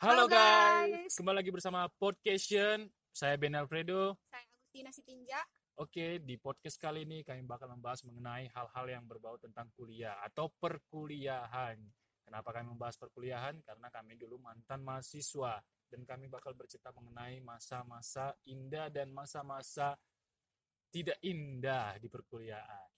Halo Halo, guys, guys. kembali lagi bersama Podcast Saya Ben Alfredo. Saya Agustina Sitinja. Oke, di podcast kali ini kami bakal membahas mengenai hal-hal yang berbau tentang kuliah atau perkuliahan. Kenapa kami membahas perkuliahan? Karena kami dulu mantan mahasiswa dan kami bakal bercerita mengenai masa-masa indah dan masa-masa tidak indah di perkuliahan.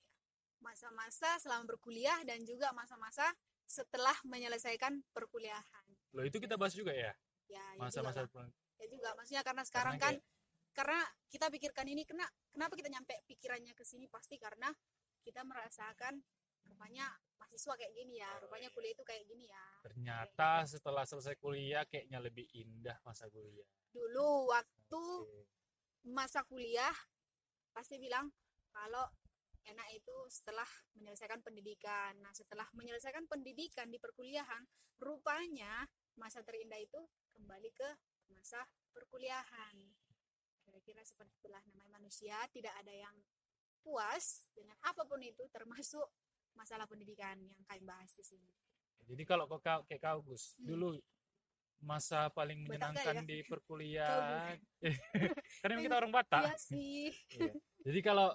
Masa-masa selama berkuliah dan juga masa-masa setelah menyelesaikan perkuliahan. Loh, itu kita bahas juga ya? Ya, ya Masa-masa juga, lah. ya juga. Maksudnya karena sekarang Karena kan karena kita pikirkan ini kena kenapa kita nyampe pikirannya ke sini pasti karena kita merasakan rupanya mahasiswa kayak gini ya, Oh, rupanya iya. kuliah itu kayak gini ya. ternyata setelah selesai kuliah kayaknya lebih indah masa kuliah. Dulu waktu Oke. masa kuliah pasti bilang kalau enak itu setelah menyelesaikan pendidikan. Nah, setelah menyelesaikan pendidikan di perkuliahan, rupanya masa terindah itu kembali ke masa perkuliahan. Kira-kira seperti itulah namanya manusia, tidak ada yang puas dengan apa pun itu termasuk masalah pendidikan yang kami bahas di sini. Jadi kalau kau kau- kayak kau Gus, Hmm. dulu masa paling Batak menyenangkan ya? di perkuliahan. Karena kita orang Batak. Iya sih. Iya. Jadi kalau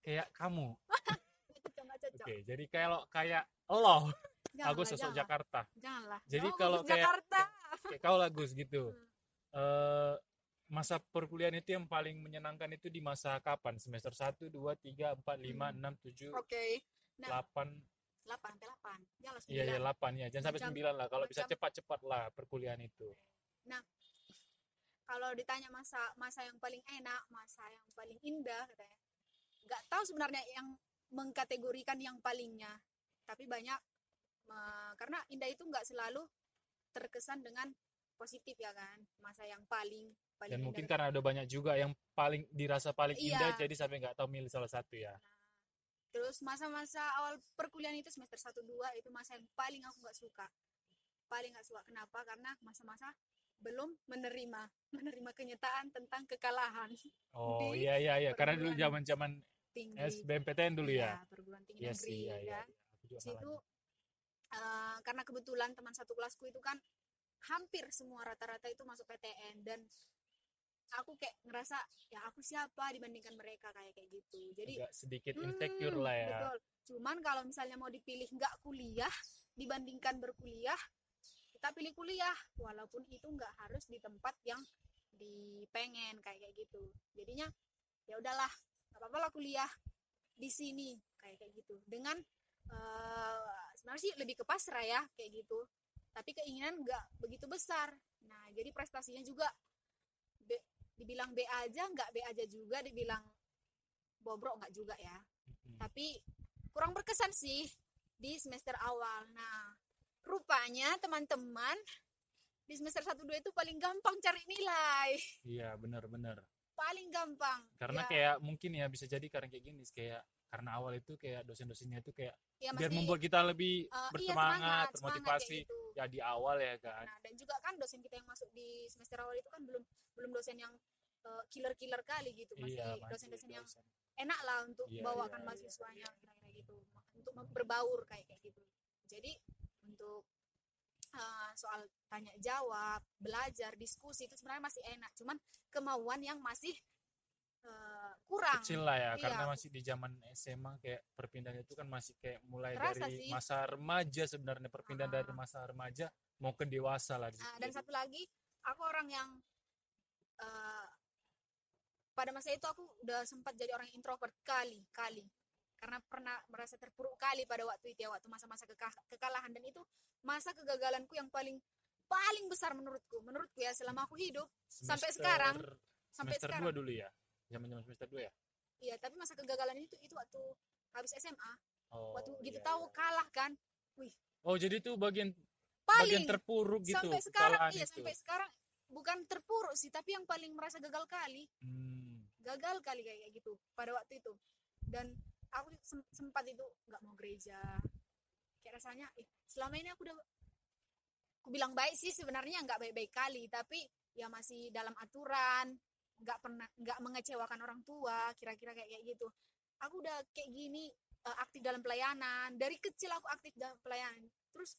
kayak kamu, oke. Jadi kalau kayak lo, Janganlah, aku sosok jangan. Jakarta. Janganlah. Jadi Oh, kalau kayak- Jakarta. Kayak kau lah Gus gitu. Hmm. Eh masa perkuliahan itu yang paling menyenangkan itu di masa kapan? Semester 1, 2, 3, 4, 5, Hmm. 6, 7, Oke. Nah, 8. 8 sampai 8. Jangan Iya, iya 8 ya. Jangan sampai Macam- 9 lah. Kalau bisa macam- cepat-cepat lah perkuliahan itu. kalau ditanya masa masa yang paling enak, masa yang paling indah katanya. Nggak tahu sebenarnya yang mengkategorikan yang palingnya. Tapi banyak karena indah itu nggak selalu terkesan dengan positif ya kan. Masa yang paling paling Dan indah. mungkin karena ada banyak juga yang paling dirasa paling Iya. indah jadi sampai nggak tahu milih salah satu ya. Terus masa-masa awal perkuliahan itu semester 1 2 itu masa yang paling aku nggak suka. Paling nggak suka kenapa? Karena masa-masa belum menerima menerima kenyataan tentang kekalahan Oh iya iya iya karena dulu zaman-zaman tinggi. SBMPTN dulu ya. Iya, perguruan tinggi Iya negeri iya ya. iya. juga Di situ eh, karena kebetulan teman satu kelasku itu kan hampir semua rata-rata itu masuk PTN dan aku kayak ngerasa ya aku siapa dibandingkan mereka kayak kayak gitu. Jadi agak sedikit Hmm, insecure lah ya. Betul. Cuman kalau misalnya mau dipilih nggak kuliah dibandingkan berkuliah, kita pilih kuliah walaupun itu nggak harus di tempat yang dipengen kayak kayak gitu. Jadinya ya udahlah, nggak apa-apa lah kuliah di sini kayak kayak gitu. Dengan eh, sebenarnya sih lebih ke pasrah ya kayak gitu. Tapi keinginan nggak begitu besar. Nah, jadi prestasinya juga B, dibilang B aja nggak B aja juga, dibilang bobrok nggak juga ya tapi kurang berkesan sih di semester awal. Nah, rupanya teman-teman di semester 1 2 itu paling gampang cari nilai. Iya benar-benar. Paling gampang. Karena Ya, kayak mungkin ya bisa jadi karena kayak gini kayak karena awal itu kayak dosen-dosennya itu kayak ya biar membuat kita lebih iya, bersemangat, semangat, termotivasi gitu. ya di awal ya kan. Nah, dan juga kan dosen kita yang masuk di semester awal itu kan belum belum dosen yang eh, killer-killer kali gitu. Masih iya, dosen-dosen yang dosen. enak lah untuk Iya, bawakan iya, mahasiswanya kira-kira gitu untuk berbaur kayak kayak gitu jadi untuk uh, soal tanya jawab belajar diskusi itu sebenarnya masih enak cuman kemauan yang masih uh, kurang kecil lah ya Iya. karena masih di zaman SMA kayak perpindahan itu kan masih kayak mulai Terasa dari sih. masa remaja sebenarnya perpindahan Ah. dari masa remaja mau ke dewasa Nah, situ. dan satu lagi aku orang yang uh, pada masa itu aku udah sempat jadi orang introvert kali kali karena pernah merasa terpuruk kali pada waktu itu ya waktu masa-masa keka- kekalahan dan itu masa kegagalanku yang paling paling besar menurutku menurutku ya selama aku hidup sampai semester- sekarang, sampai semester sekarang. 2 dulu ya zaman-zaman semester 2 ya? Iya tapi masa kegagalan itu itu waktu habis SMA oh waktu gitu iya, tahu iya. kalah kan? Oh jadi itu bagian bagian paling terpuruk gitu sampai sekarang iya itu. sampai sekarang bukan terpuruk sih tapi yang paling merasa gagal kali. Hmm. gagal kali kayak gitu pada waktu itu. Dan aku sem- sempat itu nggak mau gereja. Kayak rasanya eh, selama ini aku udah aku bilang baik sih sebenarnya nggak baik-baik kali tapi ya masih dalam aturan nggak pernah nggak mengecewakan orang tua kira-kira kayak kayak gitu. Aku udah kayak gini eh, aktif dalam pelayanan. Dari kecil aku aktif dalam pelayanan. Terus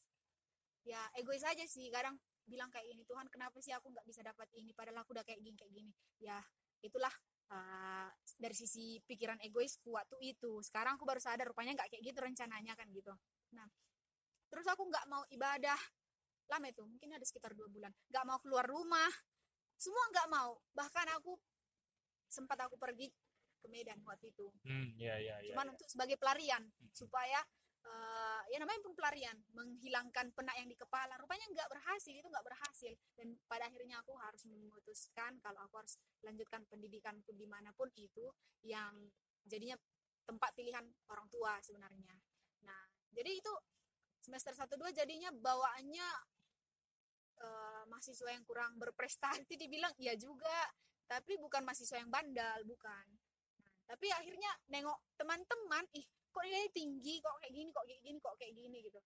ya egois aja sih. Kadang bilang kayak gini Tuhan kenapa sih aku nggak bisa dapat ini? Padahal aku udah kayak gini kayak gini. Ya itulah uh, dari sisi pikiran egoisku waktu itu. Sekarang aku baru sadar rupanya nggak kayak gitu rencananya kan gitu. Nah terus aku nggak mau ibadah. Lama itu mungkin ada sekitar dua bulan. Nggak mau keluar rumah semua nggak mau. Bahkan aku sempat aku pergi ke Medan waktu itu. Hmm, ya, ya, ya, cuman ya. untuk sebagai pelarian Hmm. supaya uh, ya namanya pun pelarian menghilangkan penak yang di kepala. Rupanya nggak berhasil itu nggak berhasil. Dan pada akhirnya aku harus memutuskan kalau aku harus lanjutkan pendidikanku di mana pun itu yang jadinya tempat pilihan orang tua sebenarnya. Nah jadi itu semester 1 2 jadinya bawaannya eh, mahasiswa yang kurang berprestasi dibilang iya juga. Tapi bukan mahasiswa yang bandal bukan. Nah, tapi akhirnya nengok teman-teman ih kok nilainya tinggi? Kok kayak gini? Kok kayak gini? Kok kayak gini? Gitu.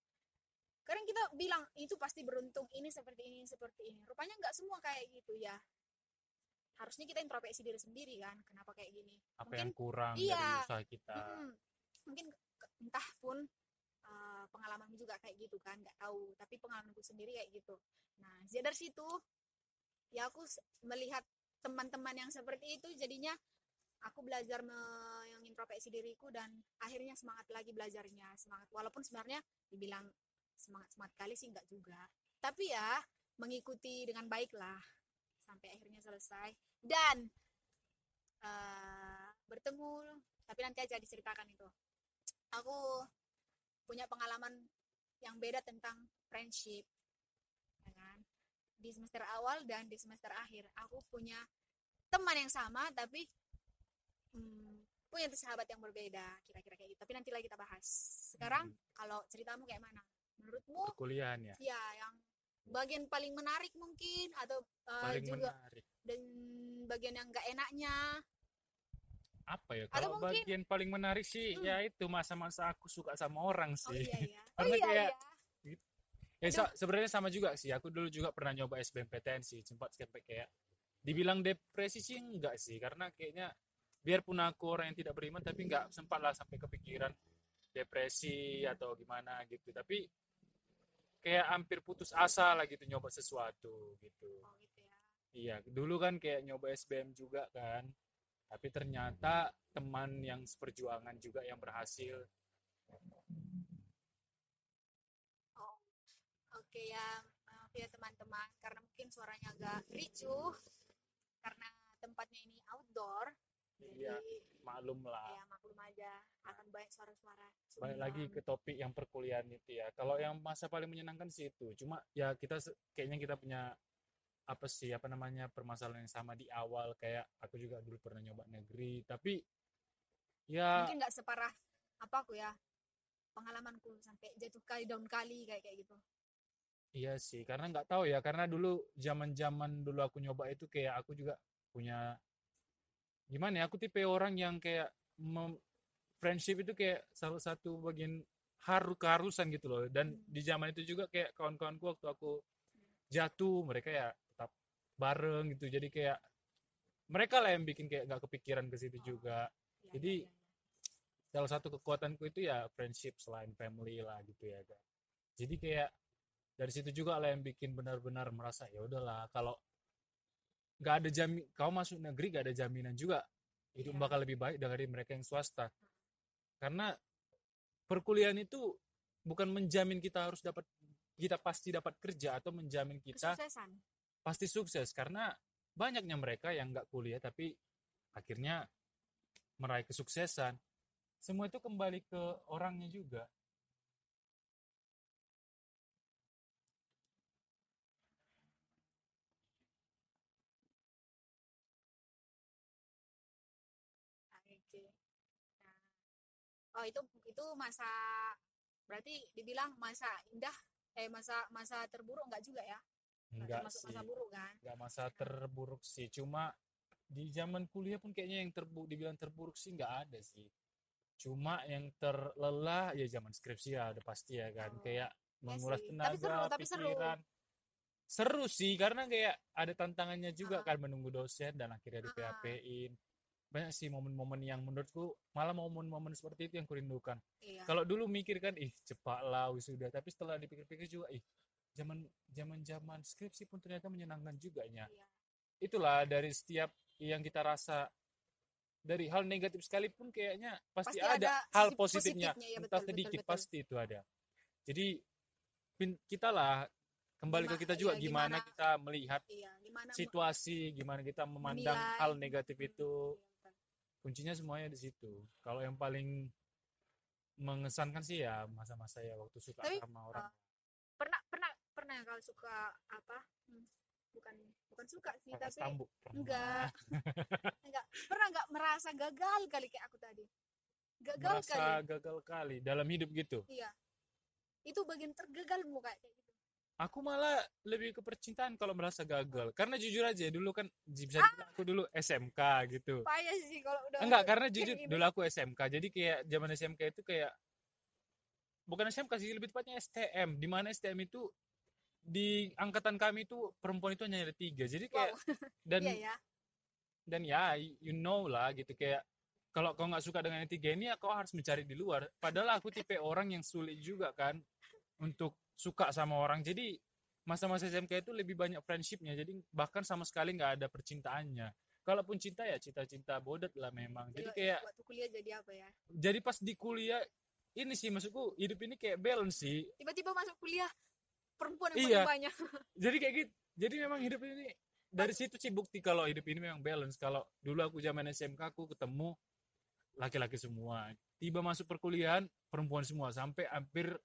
Kadang kita bilang itu pasti beruntung ini seperti ini seperti ini. Rupanya nggak semua kayak gitu ya. Harusnya kita introspeksi diri sendiri kan. Kenapa kayak gini? Apa mungkin yang kurang iya. dari usaha kita? Mm-mm. mungkin entah pun uh, pengalamanmu juga kayak gitu kan nggak tahu. Tapi pengalamanku sendiri kayak gitu. Nah dari situ ya aku melihat teman-teman yang seperti itu jadinya aku belajar me- yang introspeksi diriku dan akhirnya semangat lagi belajarnya semangat. Walaupun sebenarnya dibilang semangat semangat kali sih nggak juga. Tapi ya mengikuti dengan baik lah sampai akhirnya selesai. Dan eh, bertemu tapi nanti aja diceritakan itu. Aku punya pengalaman yang beda tentang friendship ya kan? Di semester awal dan di semester akhir. Aku punya teman yang sama tapi hmm, punya sahabat yang berbeda kira-kira kayak gitu. Tapi nanti lagi kita bahas. Sekarang Hmm. kalau ceritamu kayak mana? Menurutmu? Perkuliahan ya. Ya yang bagian paling menarik mungkin atau uh, paling juga menarik. dan bagian yang nggak enaknya apa ya kalau mungkin- bagian paling menarik sih Hmm. ya itu masa-masa aku suka sama orang oh sih. iya ya oh Karena iya kayak- iya. ya sa- sebenarnya sama juga sih. Aku dulu juga pernah nyoba SBMPTN sih sempat sampai kayak dibilang depresi sih enggak sih. Karena kayaknya biarpun aku orang yang tidak beriman tapi enggak sempat lah sampai kepikiran depresi atau gimana gitu. Tapi kayak hampir putus asa lah gitu nyoba sesuatu gitu. Oh gitu ya. Iya, dulu kan kayak nyoba SBM juga kan. Tapi ternyata teman yang seperjuangan juga yang berhasil. oh oke ya maaf ya teman-teman karena mungkin suaranya agak ricuh karena tempatnya ini outdoor Iya, jadi maklum lah. ya maklum aja akan banyak suara-suara Balik lagi ke topik yang perkuliahan itu ya. Kalau yang masa paling menyenangkan sih itu. Cuma ya kita kayaknya kita punya apa sih apa namanya permasalahan yang sama di awal kayak aku juga dulu pernah nyoba negeri tapi ya mungkin nggak separah apa aku ya pengalamanku sampai jatuh kali down kali kayak kayak gitu Iya sih, karena nggak tahu ya, karena dulu zaman-zaman dulu aku nyoba itu kayak aku juga punya gimana ya, aku tipe orang yang kayak mem- friendship itu kayak salah satu bagian haru keharusan gitu loh. Dan Hmm. di zaman itu juga kayak kawan-kawanku waktu aku jatuh, mereka ya bareng gitu. Jadi kayak mereka lah yang bikin kayak nggak kepikiran ke situ juga. Ya, Jadi- ya, ya, ya. Salah satu kekuatanku itu ya friendship selain family lah gitu ya kan. Jadi kayak dari situ juga lah yang bikin benar-benar merasa ya udahlah kalau nggak ada jamin kau masuk negeri gak ada jaminan juga hidup Iya. bakal lebih baik dari mereka yang swasta karena perkuliahan itu bukan menjamin kita harus dapat kita pasti dapat kerja atau menjamin kita kesuksesan pasti sukses karena banyaknya mereka yang nggak kuliah tapi akhirnya meraih kesuksesan. Semua itu kembali ke orangnya juga. Ah, nah oh itu itu masa berarti dibilang masa indah eh masa masa terburuk enggak juga ya? Nggak enggak termasuk sih. masa buruk kan? Nggak masa terburuk sih. Cuma di zaman kuliah pun kayaknya yang terburuk dibilang terburuk sih nggak ada sih. Cuma yang terlelah ya zaman skripsi ya udah pasti ya kan. Oh, kayak menguras sih. tenaga Tapi seru, tapi seru. pikiran. Seru sih karena kayak ada tantangannya juga Ah. kan menunggu dosen dan akhirnya di. PHP-in banyak sih momen-momen yang menurutku malah momen-momen seperti itu yang kurindukan. Iya. Kalau dulu mikir kan ih cepat lah wisuda. Tapi setelah dipikir-pikir juga ih zaman zaman zaman skripsi pun ternyata menyenangkan juga Iya. itulah dari setiap yang kita rasa dari hal negatif sekalipun kayaknya pasti, Pasti ada, ada hal positifnya, positifnya, ya, entah betul, betul, sedikit betul. pasti itu ada jadi kita lah kembali ke Gima- kita juga iya, gimana, gimana- kita melihat Iya, gimana situasi gimana kita memandang menilai. hal negatif Hmm, itu iya, betul. kuncinya semuanya di situ kalau yang paling mengesankan sih ya masa-masa ya waktu suka Tapi, sama orang pernah pernah pernah kalau suka apa Hmm, bukan bukan suka sih kakak tapi pernah. enggak. Enggak. Pernah enggak merasa gagal kali kayak aku tadi? Gagal merasa kali. gagal kali dalam hidup gitu? Iya. Itu bagian tergagalmu kayak gitu. Aku malah lebih ke percintaan kalau merasa gagal. Karena jujur aja dulu kan bisa Ah! aku dulu SMK gitu. Payah sih kalau udah enggak karena jujur gitu. dulu aku SMK jadi kayak zaman SMK itu kayak bukan SMK sih lebih tepatnya STM di mana STM itu di angkatan kami itu perempuan itu hanya ada tiga. Jadi kayak wow dan iya ya. dan ya you know lah gitu kayak kalau kau nggak suka dengan yang tiga ini ya kau harus mencari di luar. Padahal aku tipe orang yang sulit juga kan untuk suka sama orang. Jadi masa-masa SMK itu lebih banyak friendshipnya. Jadi bahkan sama sekali nggak ada percintaannya. Kalaupun cinta ya cinta-cinta bodet lah memang. Jadi kayak waktu kuliah jadi apa ya? Jadi pas di kuliah ini sih maksudku hidup ini kayak balance sih. Tiba-tiba masuk kuliah perempuan yang Iya. banyak. Jadi kayak gitu. Jadi memang hidup ini dari situ sih bukti kalau hidup ini memang balance. Kalau dulu aku zaman SMK aku ketemu laki-laki semua. Tiba masuk perkuliahan perempuan semua. Sampai hampir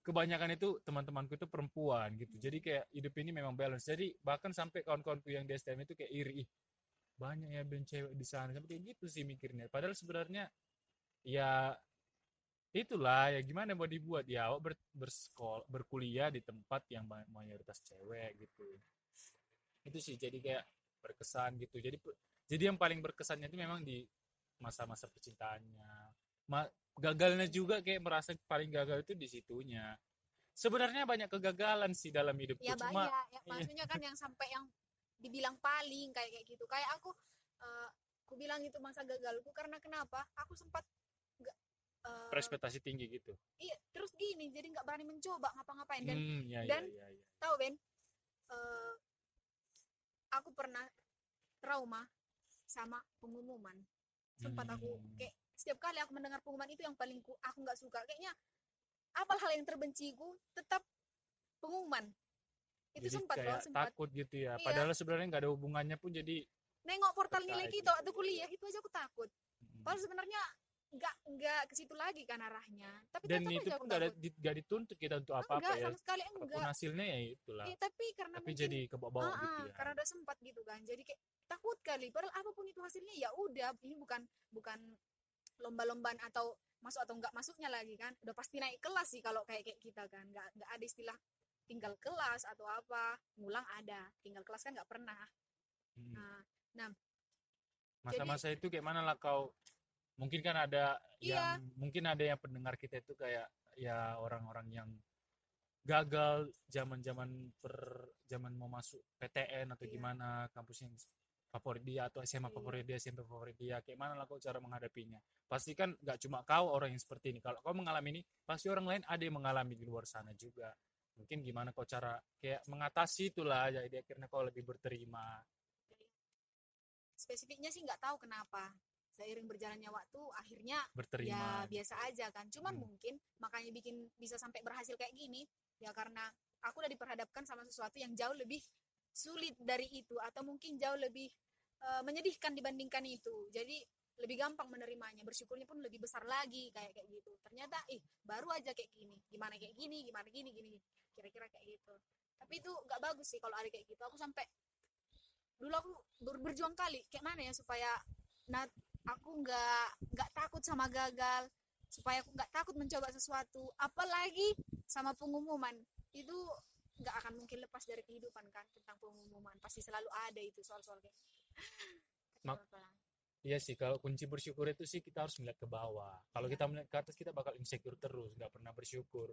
kebanyakan itu teman-temanku itu perempuan gitu. Jadi kayak hidup ini memang balance. Jadi bahkan sampai kawan-kawanku yang di STM itu kayak iri ih banyak ya band cewek di sana. Sampai kayak gitu sih mikirnya. Padahal sebenarnya ya itulah ya gimana mau dibuat? Ya awak ber, bersekolah berkuliah di tempat yang ma- mayoritas cewek gitu. Itu sih jadi kayak berkesan gitu. Jadi jadi yang paling berkesannya itu memang di masa-masa percintaannya. Ma- gagalnya juga kayak merasa paling gagal itu di situnya. Sebenarnya banyak kegagalan sih dalam hidupku ya cuma banyak. Ya, iya. maksudnya kan yang sampai yang dibilang paling kayak kayak gitu. Kayak aku eh, aku bilang itu masa gagalku karena kenapa? Aku sempat eh, berekspektasi tinggi gitu iya terus gini jadi nggak berani mencoba ngapa-ngapain dan hmm, ya, dan- ya, ya, ya. tahu Ben eh, aku pernah trauma sama pengumuman sempat aku Hmm. kayak setiap kali aku mendengar pengumuman itu yang paling ku, aku nggak suka kayaknya apa hal yang terbenciku tetap pengumuman itu Jadi sempat loh sempat takut gitu ya Iya. padahal sebenarnya nggak ada hubungannya pun jadi nengok portal nilai kita gitu. waktu kuliah itu aja aku takut hmm. padahal sebenarnya nggak nggak ke situ lagi kan arahnya. Tapi dan itu pun nggak nggak dituntut kita untuk apa-apa enggak ya. sama sekali apa pun enggak hasilnya ya itulah. Eh, tapi karena tapi mungkin jadi kebawa-bawa Ah, gitu ya. karena udah sempat gitu kan. Jadi kayak takut kali. Padahal apa pun itu hasilnya ya udah. Ini bukan bukan lomba-lombaan atau masuk atau enggak masuknya lagi kan. Udah pasti naik kelas sih kalau kayak kayak kita kan. Nggak nggak ada istilah tinggal kelas atau apa. Ngulang ada. Tinggal kelas kan nggak pernah. Hmm. nah masa-masa itu kayak mana lah kau mungkin kan ada Iya. yang mungkin ada yang pendengar kita itu kayak ya orang-orang yang gagal zaman-zaman per zaman mau masuk PTN atau Iya. gimana kampus yang favorit dia atau SMA Iya. favorit dia SMP favorit dia kayak mana lah kau cara menghadapinya pasti kan nggak cuma kau orang yang seperti ini kalau kau mengalami ini pasti orang lain ada yang mengalami di luar sana juga mungkin gimana kau cara kayak mengatasi itulah jadi akhirnya kau lebih berterima spesifiknya sih nggak tahu kenapa seiring berjalannya waktu akhirnya berterima ya biasa aja kan. Cuman Hmm. mungkin makanya bikin bisa sampai berhasil kayak gini ya karena aku udah diperhadapkan sama sesuatu yang jauh lebih sulit dari itu atau mungkin jauh lebih eh, menyedihkan dibandingkan itu. Jadi lebih gampang menerimanya bersyukurnya pun lebih besar lagi kayak kayak gitu. Ternyata ih baru aja kayak gini. Gimana kayak gini gimana gini gini kira-kira kayak gitu. Tapi itu nggak bagus sih kalau ada kayak gitu. Aku sampai dulu aku ber- berjuang kali. Kayak mana ya supaya nah aku nggak nggak takut sama gagal supaya aku nggak takut mencoba sesuatu apalagi sama pengumuman itu nggak akan mungkin lepas dari kehidupan kan tentang pengumuman pasti selalu ada itu soal-soal kayak gitu. Mak-. Iya sih, kalau kunci bersyukur itu sih kita harus melihat ke bawah. Kalau Iya. kita melihat ke atas kita bakal insecure terus, nggak pernah bersyukur.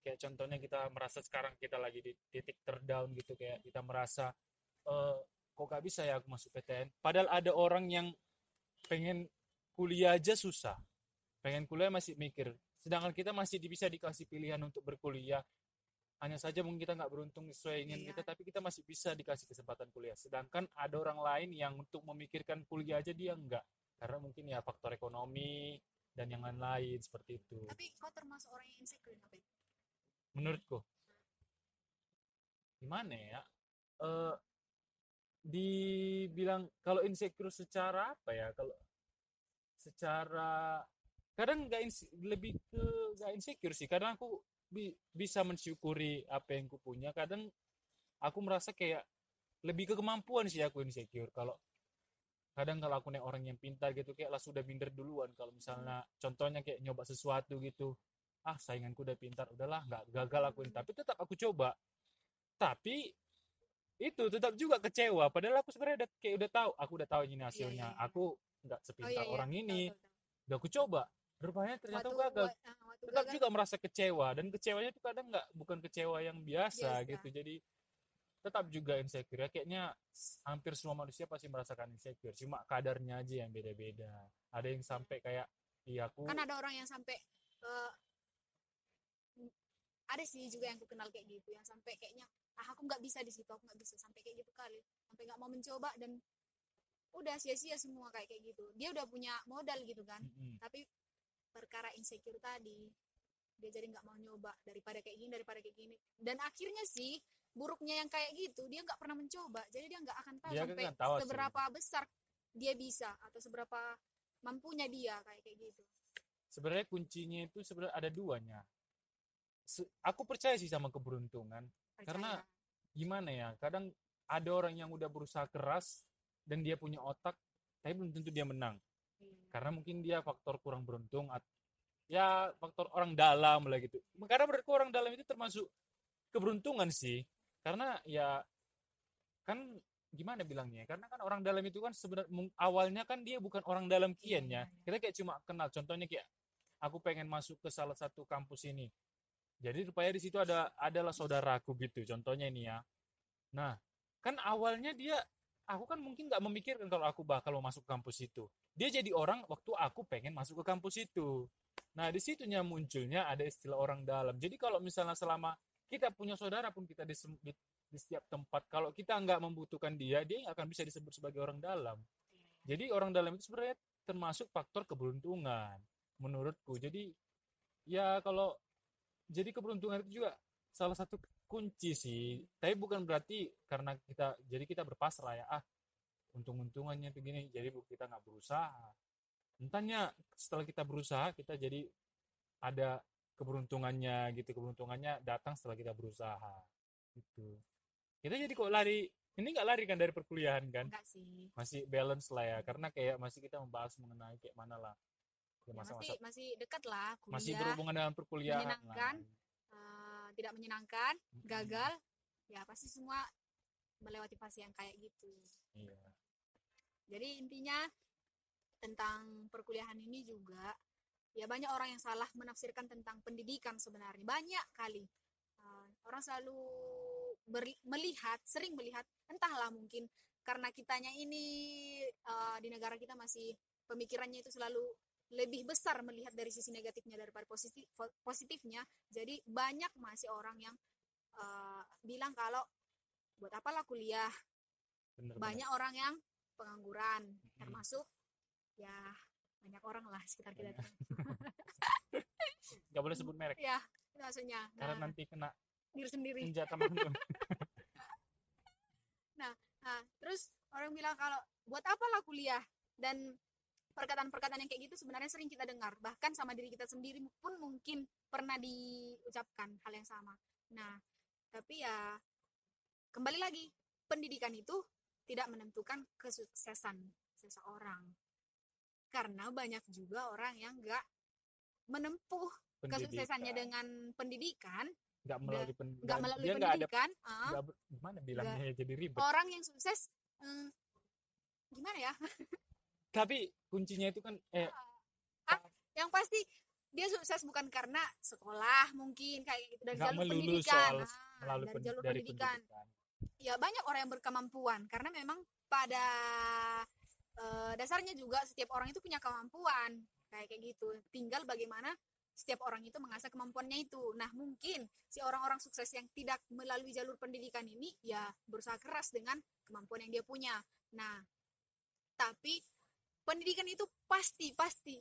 Kayak contohnya kita merasa sekarang kita lagi di titik terdown gitu, kayak kita merasa eh kok gak bisa ya aku masuk PTN. Padahal ada orang yang pengen kuliah aja susah, pengen kuliah masih mikir. Sedangkan kita masih bisa dikasih pilihan untuk berkuliah. hanya saja mungkin kita nggak beruntung sesuai ingin Iya. kita tapi kita masih bisa dikasih kesempatan kuliah. Sedangkan ada orang lain yang untuk memikirkan kuliah aja dia enggak karena mungkin ya faktor ekonomi dan yang lain-lain seperti itu. Tapi kau termasuk orang yang insecure nggak menurutku. Gimana ya? Eh dibilang kalau insecure secara apa ya kalau secara kadang nggak lebih ke nggak insecure sih kadang aku bi- bisa mensyukuri apa yang ku punya. Kadang aku merasa kayak lebih ke kemampuan sih aku insecure. Kalau kadang kalau aku nih orang yang pintar gitu kayak lah sudah minder duluan. Kalau misalnya contohnya kayak nyoba sesuatu gitu ah sainganku udah pintar udahlah nggak gagal aku ini. Tapi tetap aku coba. Tapi itu tetap juga kecewa. Padahal aku sebenarnya udah kayak udah tahu aku udah tahu ini hasilnya. iya, iya. aku nggak Oh sepintar iya, iya. orang ini. udah aku coba. Rupanya ternyata Waktu- gagal. ah, waktu tetap gagal, juga merasa kecewa. Dan kecewanya itu kadang nggak bukan kecewa yang biasa, Biasa. gitu. Jadi tetap juga insecure. Ya kayaknya hampir semua manusia pasti merasakan insecure. Cuma kadarnya aja yang beda-beda. Ada yang sampai kayak iya aku kan ada orang yang sampai eh, ada sih juga yang aku kenal kayak gitu. Yang sampai kayaknya ah aku nggak bisa di situ aku nggak bisa sampai kayak gitu kali. Sampai nggak mau mencoba dan udah sia-sia semua kayak kayak gitu. Dia udah punya modal gitu kan Mm-mm. tapi perkara insecure tadi dia jadi nggak mau nyoba daripada kayak gini daripada kayak gini. Dan akhirnya sih buruknya yang kayak gitu dia nggak pernah mencoba. Jadi dia nggak akan tahu Dia sampai nggak tahu seberapa besar dia bisa atau seberapa mampunya dia kayak kayak gitu. Sebenarnya kuncinya itu sebenarnya ada duanya. Se- aku percaya sih sama keberuntungan Karena Percaya. gimana ya kadang ada orang yang udah berusaha keras dan dia punya otak tapi belum tentu dia menang Iya. karena mungkin dia faktor kurang beruntung ya faktor orang dalam lah gitu karena menurutku orang dalam itu termasuk keberuntungan sih karena ya kan gimana bilangnya karena kan orang dalam itu kan sebenarnya awalnya kan dia bukan orang dalam kian Iya, ya iya. kita kayak cuma kenal contohnya kayak aku pengen masuk ke salah satu kampus ini jadi rupanya di situ ada adalah saudaraku gitu contohnya ini ya. Nah kan awalnya dia aku kan mungkin nggak memikirkan kalau aku bakal mau masuk kampus itu. Dia jadi orang waktu aku pengen masuk ke kampus itu. Nah di situnya munculnya ada istilah orang dalam. Jadi kalau misalnya selama kita punya saudara pun kita di, di, di setiap tempat kalau kita nggak membutuhkan dia dia nggak akan bisa disebut sebagai orang dalam. Jadi orang dalam itu sebenarnya termasuk faktor keberuntungan menurutku. Jadi ya kalau jadi keberuntungan itu juga salah satu kunci sih. Tapi bukan berarti karena kita jadi kita berpasrah ya. Ah untung-untungannya begini jadi bu- kita nggak berusaha. Entahnya setelah kita berusaha kita jadi ada keberuntungannya gitu. Keberuntungannya datang setelah kita berusaha gitu. Kita jadi kok lari. Ini nggak lari kan dari perkuliahan kan? Enggak sih. Masih balance lah ya karena kayak masih kita membahas mengenai kayak mana lah ya, masa-masa masih masih dekat lah kuliah. masih berhubungan dengan perkuliahan menyenangkan. eh, tidak menyenangkan gagal ya pasti semua melewati fase yang kayak gitu. Iya. Jadi intinya tentang perkuliahan ini juga ya banyak orang yang salah menafsirkan tentang pendidikan sebenarnya. Banyak kali. Uh, orang selalu ber- melihat sering melihat entahlah mungkin karena kitanya ini uh, di negara kita masih pemikirannya itu selalu lebih besar melihat dari sisi negatifnya daripada positif positifnya. Jadi banyak masih orang yang uh, bilang kalau buat apalah kuliah. Bener banyak orang yang pengangguran Mm-mm. termasuk ya banyak orang lah sekitar kita. Nggak boleh sebut merek. Ya itu maksudnya. Karena nah, nanti kena diri sendiri. senjata magnum nah terus orang bilang kalau buat apalah kuliah? Dan perkataan-perkataan yang kayak gitu sebenarnya sering kita dengar. Bahkan sama diri kita sendiri pun mungkin pernah diucapkan hal yang sama. Nah tapi ya kembali lagi pendidikan itu tidak menentukan kesuksesan seseorang. Karena banyak juga orang yang nggak menempuh kesuksesannya dengan pendidikan. Nggak melalui pen, nggak melalui dia ada pendidikan ah, nggak ber- gimana bilangnya ya, jadi ribet. Orang yang sukses eh, gimana ya tapi kuncinya itu kan eh yang pasti dia sukses bukan karena sekolah mungkin kayak gitu dari nggak jalur pendidikan. soal Ah, melalui dari jalur dari pendidikan. pendidikan. Ya banyak orang yang berkemampuan karena memang pada eh, dasarnya juga setiap orang itu punya kemampuan kayak kayak gitu. Tinggal bagaimana setiap orang itu mengasah kemampuannya itu. Nah, mungkin si orang-orang sukses yang tidak melalui jalur pendidikan ini ya berusaha keras dengan kemampuan yang dia punya. Nah, tapi pendidikan itu pasti pasti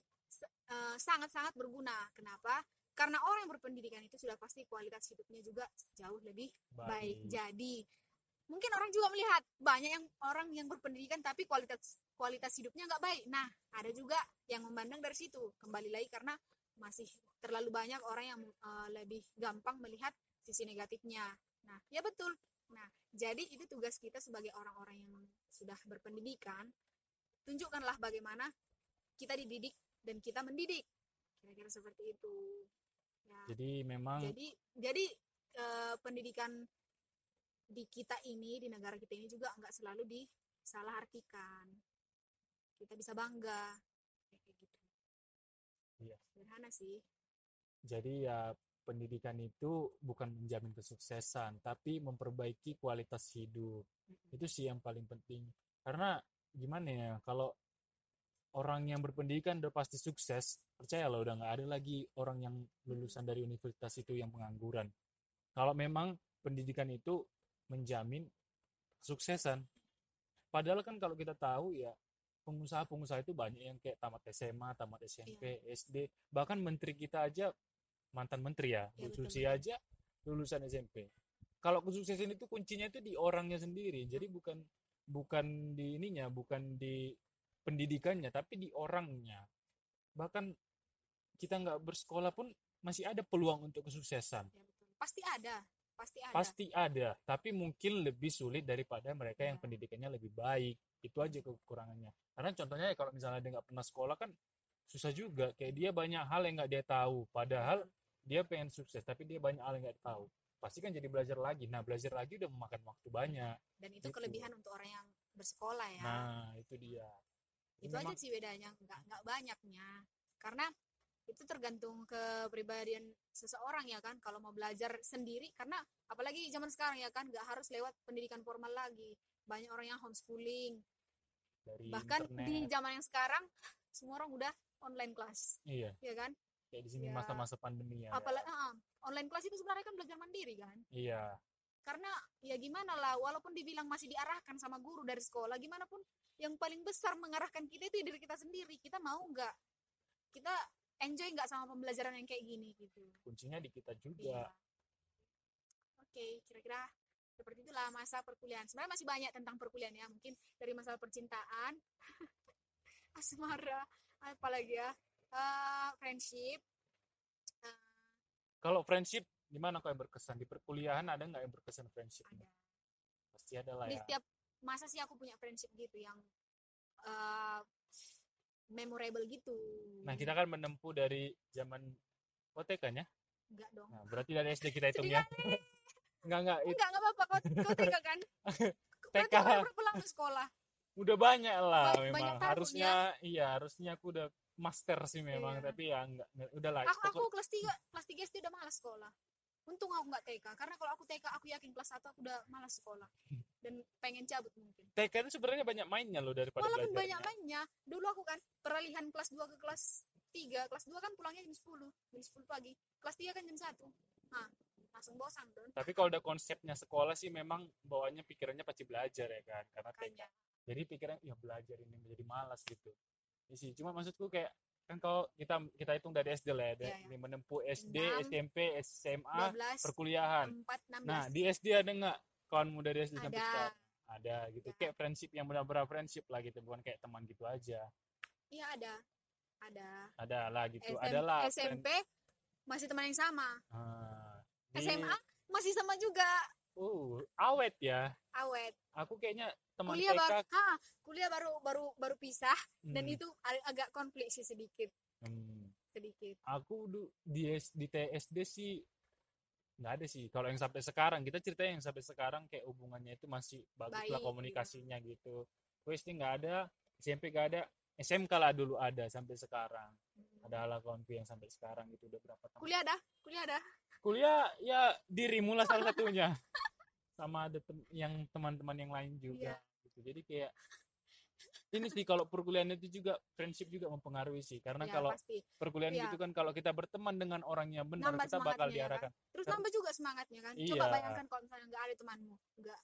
eh, sangat-sangat berguna. Kenapa? Karena orang yang berpendidikan itu sudah pasti kualitas hidupnya juga jauh lebih baik. Jadi mungkin orang juga melihat banyak yang orang yang berpendidikan tapi kualitas kualitas hidupnya nggak baik. Nah, ada juga yang memandang dari situ. Kembali lagi karena masih terlalu banyak orang yang uh, lebih gampang melihat sisi negatifnya. Nah, ya betul. Nah, jadi itu tugas kita sebagai orang-orang yang sudah berpendidikan. Tunjukkanlah bagaimana kita dididik dan kita mendidik. Kira-kira seperti itu. Ya. Jadi memang Jadi jadi uh, pendidikan di kita ini di negara kita ini juga nggak selalu disalah artikan kita bisa bangga kayak gitu iya sederhana sih jadi ya pendidikan itu bukan menjamin kesuksesan tapi memperbaiki kualitas hidup mm-hmm. itu sih yang paling penting karena gimana ya kalau orang yang berpendidikan udah pasti sukses percaya loh udah nggak ada lagi orang yang lulusan dari universitas itu yang pengangguran kalau memang pendidikan itu menjamin kesuksesan. Padahal kan kalau kita tahu ya pengusaha-pengusaha itu banyak yang kayak tamat SMA, tamat SMP, iya. SD, bahkan menteri kita aja mantan menteri ya, Bu Susi aja lulusan SMP. Kalau kesuksesan itu kuncinya itu di orangnya sendiri. Jadi bukan bukan di ininya, bukan di pendidikannya, tapi di orangnya. Bahkan kita nggak bersekolah pun masih ada peluang untuk kesuksesan. Ya, betul. Pasti ada pasti ada pasti ada tapi mungkin lebih sulit daripada mereka ya. yang iya. pendidikannya lebih baik itu aja kekurangannya karena contohnya ya kalau misalnya dia nggak pernah sekolah kan susah juga kayak dia banyak hal yang nggak dia tahu padahal dia pengen sukses tapi dia banyak hal yang nggak tahu pasti kan jadi belajar lagi. Nah belajar lagi udah memakan waktu banyak dan itu gitu. kelebihan untuk orang yang bersekolah ya. Nah itu dia. Itu Memang, aja sih bedanya nggak nggak banyaknya. Karena itu tergantung kepribadian seseorang ya kan kalau mau belajar sendiri. Karena apalagi zaman sekarang ya kan nggak harus lewat pendidikan formal lagi. Banyak orang yang homeschooling. Dari bahkan internet. di zaman yang sekarang semua orang udah online kelas iya. Ya kan kayak di sini ya. masa-masa pandemi ya. Apalagi ya. uh, online kelas itu sebenarnya kan belajar mandiri kan? Iya. Karena ya gimana lah walaupun dibilang masih diarahkan sama guru dari sekolah gimana pun yang paling besar mengarahkan kita itu diri kita sendiri. Kita mau nggak? Kita enjoy nggak sama pembelajaran yang kayak gini gitu? Kuncinya di kita juga. Iya. oke okay, kira-kira seperti itulah masa perkuliahan. Sebenarnya masih banyak tentang perkuliahan ya mungkin dari masalah percintaan. Asmara apalagi ya uh, friendship uh, kalau friendship gimana kok yang berkesan di perkuliahan ada nggak yang berkesan friendship ada. pasti ada lah di ya setiap masa sih aku punya friendship gitu yang uh, memorable gitu. Nah, kita kan menempuh dari zaman OTK-nya? Enggak dong. Nah, berarti dari SD kita hitungnya. enggak, enggak. Enggak, enggak apa-apa. Kau TK kan? TK. pulang ke sekolah. Udah banyak lah ba memang. Banyak harusnya ya? iya, harusnya aku udah master sih memang, iya. tapi ya enggak, enggak udah lah. Aku, aku kelas 3, kelas 3 SD udah malas sekolah. Untung aku nggak TK karena kalau aku TK aku yakin kelas 1 aku udah malas sekolah. Dan pengen cabut mungkin. TK itu sebenarnya banyak mainnya loh daripada walaupun banyak mainnya dulu aku kan peralihan kelas 2 ke kelas 3 kelas 2 kan pulangnya jam 10 jam 10 pagi. Kelas 3 kan jam 1 nah langsung bosan dong tapi kalau udah konsepnya sekolah sih memang bawahnya pikirannya pasti belajar ya kan? Karena TK jadi pikiran ya belajar ini menjadi malas gitu ini sih cuma maksudku kayak kan kalau kita kita hitung dari SD lah ya, dari ya, ya. menempuh SD, 6, SMP, SMA, 12, perkuliahan. 4, 16. Nah, di SD ada nggak kawanmu dari SD ada. sampai sekarang? Ada gitu. Ya. Kayak friendship yang benar-benar friendship lah gitu, bukan kayak teman gitu aja. Iya, ada. Ada. Ada lah gitu. SM, Adalah SMP friend... masih teman yang sama. Ah, di... SMA masih sama juga. Uh, awet ya. Awet. Aku kayaknya teman kuliah TK. Baru, ha, kuliah baru baru baru pisah hmm. dan itu agak konflik sih sedikit. Hmm. Sedikit. Aku di di TSD sih nggak ada sih. Kalau yang sampai sekarang kita cerita yang sampai sekarang kayak hubungannya itu masih bagus Baik, lah komunikasinya iya. gitu. SD nggak ada, SMP nggak ada, SMK lah dulu ada sampai sekarang. Hmm. Ada ala konfi yang sampai sekarang itu udah berapa tahun. Kuliah dah, kuliah dah. Kuliah ya dirimu lah salah satunya. sama ada tem yang teman-teman yang lain juga. Yeah gitu jadi kayak ini sih kalau perkuliahan itu juga friendship juga mempengaruhi sih karena ya, kalau pasti perkuliahan Iya. gitu kan kalau kita berteman dengan orang yang benar Nambah kita bakal ya kan? diarahkan terus Ter- nambah juga semangatnya kan coba Iya. bayangkan kalau misalnya nggak ada temanmu nggak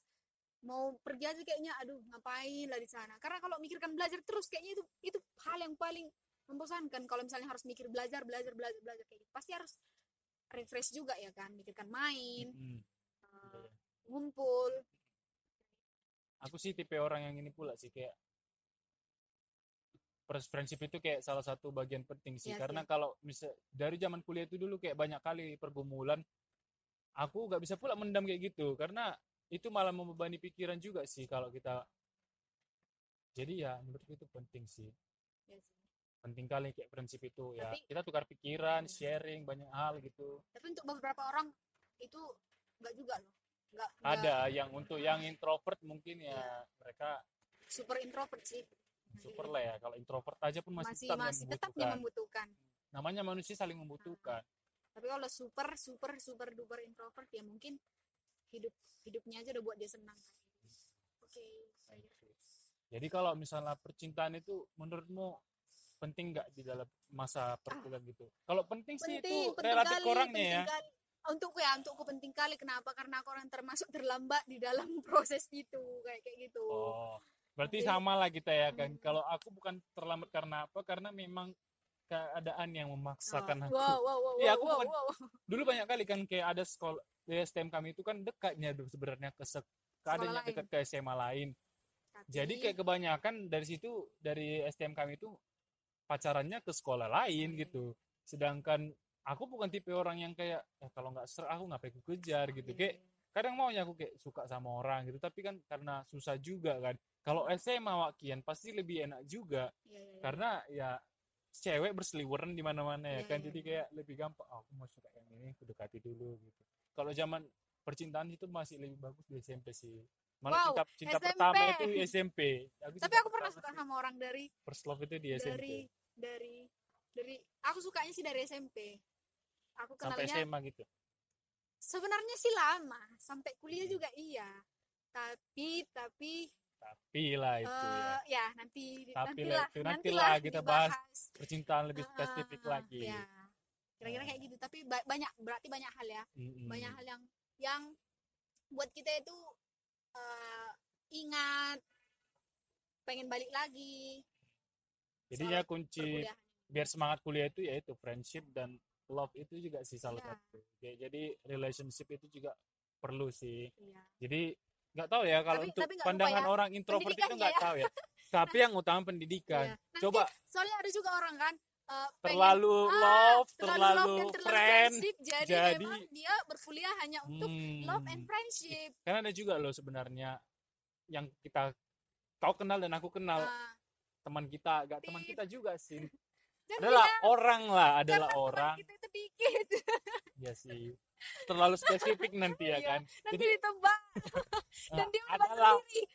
mau pergi aja kayaknya aduh ngapain lah di sana karena kalau mikirkan belajar terus kayaknya itu itu hal yang paling membosankan kalau misalnya harus mikir belajar belajar belajar belajar kayak gitu pasti harus refresh juga ya kan mikirkan main Mm-mm. eh, ngumpul aku sih tipe orang yang ini pula sih kayak friendship itu kayak salah satu bagian penting sih Iya karena sih. kalau misal dari zaman kuliah itu dulu kayak banyak kali pergumulan aku nggak bisa pula mendam kayak gitu karena itu malah membebani pikiran juga sih kalau kita jadi ya menurutku itu penting ya sih. Penting kali kayak prinsip itu ya. Tapi- kita tukar pikiran Iya. sharing banyak hal gitu. Tapi untuk beberapa orang itu nggak juga loh. Nggak ada yang untuk yang introvert mungkin ya Iya. mereka super introvert sih. Super lah ya kalau introvert aja pun masih, masih tetap masih yang tetap membutuhkan. membutuhkan. Namanya manusia saling membutuhkan. Tapi kalau super super super duper introvert ya mungkin hidup hidupnya aja udah buat dia senang. Oke. Jadi kalau misalnya percintaan itu menurutmu penting nggak di dalam masa perkuliahan gitu? Kalau penting sih itu penting penting relatif kali orangnya penting ya. kali. untukku ya untukku penting kali. Kenapa? Karena aku orang termasuk terlambat di dalam proses itu kayak kayak gitu. Oh berarti Jadi- sama lah kita ya kan? Hmm. kalau aku bukan terlambat karena apa? Karena memang keadaan yang memaksakan Oh, aku. wow wow wow Iya, wow, aku wow, bukan- wow. dulu banyak kali kan kayak ada sekolah di STM kami itu kan dekatnya sebenarnya ke sek- keadaannya dekat ke SMA lain. Tapi- jadi kayak kebanyakan dari situ dari STM kami itu pacarannya ke sekolah lain Hmm. gitu. Sedangkan aku bukan tipe orang yang kayak ya kalau nggak ser aku ngapain aku kejar gitu. Kayak kadang maunya aku kayak suka sama orang gitu tapi kan karena susah juga kan. Kalau SMA wakian pasti lebih enak juga. Iya, iya, iya. karena ya cewek berseliweran di mana-mana ya Iya, kan. iya, jadi iya. kayak lebih gampang oh, aku mau suka yang ini aku dekati dulu gitu. Kalau zaman percintaan itu masih lebih bagus di SMP sih. Malah Wow, cinta cinta SMP. pertama itu di SMP tapi cinta aku pernah suka sama orang dari first love itu di SMP dari dari dari aku sukanya sih dari SMP aku sampai kenalnya SMA gitu? Sebenarnya sih lama sampai kuliah juga iya. Tapi tapi tapi lah itu ya. eh, ya nanti Tapi nantilah lah itu, nantilah nantilah kita bahas dibahas. percintaan lebih Ah, spesifik ah, lagi. ya. Kira-kira kayak gitu tapi ba- banyak berarti banyak hal ya. Mm-mm. banyak hal yang yang buat kita itu eh, ingat pengen balik lagi jadinya soal kunci biar semangat kuliah itu yaitu friendship dan love itu juga sih salah Iya. satu jadi relationship itu juga perlu sih Iya. jadi nggak tahu ya kalau Tapi- untuk tapi pandangan ya, orang introvert itu nggak ya. tahu ya tapi yang utama pendidikan Iya. Nanti, coba soalnya ada juga orang kan eh, pengen- terlalu ah, love terlalu terlalu, love terlalu friend friendship jadi, jadi- memang dia berkuliah hanya untuk Hmm. love and friendship karena ada juga loh sebenarnya yang kita kau kenal dan aku kenal Nah, teman kita gak teman Tit. kita juga sih. Dan adalah kita- orang lah adalah orang. kita itu dikit. Ya sih. Terlalu spesifik nanti ya Iya, kan. Nanti Jadi- ditebak. Dan dia adalah sendiri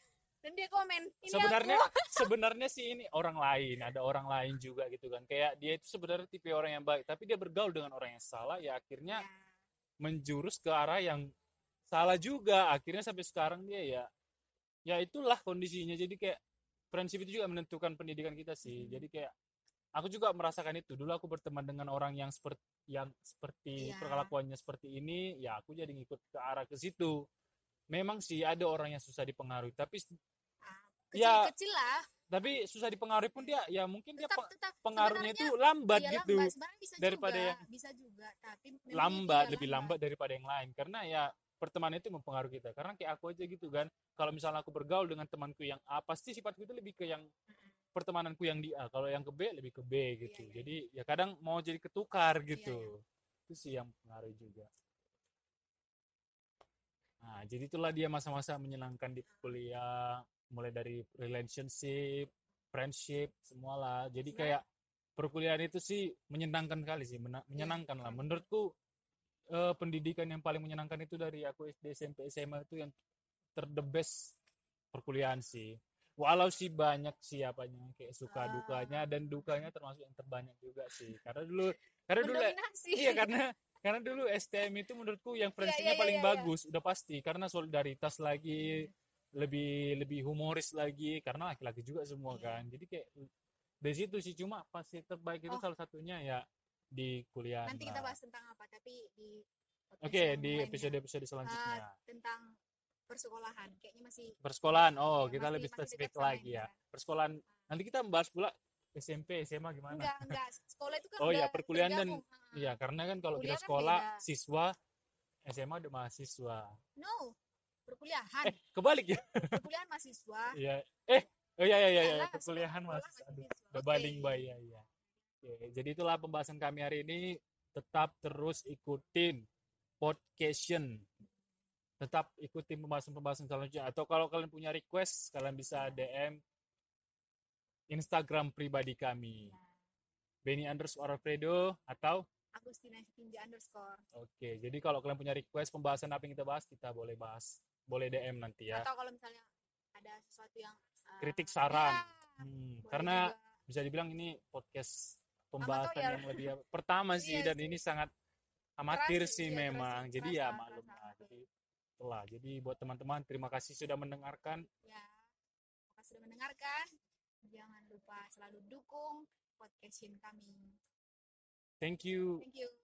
dan dia komen ini sebenarnya aku. sebenarnya sih ini orang lain ada orang lain juga gitu kan. Kayak dia itu sebenarnya tipe orang yang baik tapi dia bergaul dengan orang yang salah ya akhirnya Ya, menjurus ke arah yang salah juga. Akhirnya sampai sekarang dia ya ya itulah kondisinya. Jadi kayak prinsip itu juga menentukan pendidikan kita sih. Hmm. jadi kayak aku juga merasakan itu. Dulu aku berteman dengan orang yang seperti yang seperti Iya. perlakuannya seperti ini ya aku jadi ngikut ke arah ke situ. Memang sih ada orang yang susah dipengaruhi tapi ah, Ya, kecil-kecil lah. tapi susah dipengaruhi pun dia ya mungkin dia tetap pe- tetap. pengaruhnya itu lambat iya, gitu lambat. Bisa daripada juga, yang bisa juga tapi lambat lebih lambat daripada yang lain. Karena ya pertemanan itu mempengaruhi kita. Karena kayak aku aja gitu kan kalau misalnya aku bergaul dengan temanku yang A pasti sifatku itu lebih ke yang pertemananku yang di A. Kalau yang ke B lebih ke B gitu. Iya, iya. jadi ya kadang mau jadi ketukar gitu. iya. itu sih yang mempengaruhi juga. Nah jadi itulah dia masa-masa menyenangkan di kuliah mulai dari relationship friendship semualah. Jadi kayak perkuliahan itu sih menyenangkan kali sih menyenangkan lah. Iya. menurutku eh, pendidikan yang paling menyenangkan itu dari aku SD SMP SMA itu yang ter the best perkuliahan sih walau sih banyak siapanya kayak suka Ah. dukanya dan dukanya termasuk yang terbanyak juga sih karena dulu karena dulu iya karena karena dulu STM itu menurutku yang friendshipnya iya, paling iya, iya. bagus udah pasti karena solidaritas lagi lebih lebih humoris lagi karena laki-laki juga semua Iya. kan jadi kayak dari situ sih cuma pasti terbaik itu Oh. salah satunya ya di kuliah nanti kita bahas tentang apa tapi di oke yang di lainnya. episode-episode selanjutnya Ah, tentang persekolahan kayaknya masih persekolahan oh Iya, kita masih- lebih spesifik lagi ya persekolahan nanti kita bahas pula SMP SMA gimana enggak enggak sekolah itu kan Oh iya, udah perkuliahan dan-. Ah, Iya, karena kan kalau kita kan sekolah beda. siswa SMA udah mahasiswa. no perkuliahan Eh, kebalik ya? perkuliahan mahasiswa Iya. Eh, oh iya iya iya, iya. Perkuliahan mahasiswa. Aduh, udah baling bay ya, iya. Oke, jadi itulah pembahasan kami hari ini. Tetap terus ikutin podcast Tetap ikutin pembahasan-pembahasan selanjutnya. Atau kalau kalian punya request, kalian bisa DM Instagram pribadi kami. Benny underscore Alfredo atau Agustina Tinja underscore Oke, jadi kalau kalian punya request pembahasan apa yang kita bahas, kita boleh bahas. Boleh DM nanti ya. atau kalau misalnya ada sesuatu yang uh, Kritik saran. ya, Hmm, karena juga. bisa dibilang ini podcast pembahasan Amatir. yang lebih pertama sih Iya dan sih. ini sangat amatir sih iya, memang. terasa, jadi terasa, ya terasa. maklum lah. Jadi itulah. Jadi buat teman-teman terima kasih sudah mendengarkan. ya terima kasih sudah mendengarkan jangan lupa selalu dukung podcast kami Thank you. thank you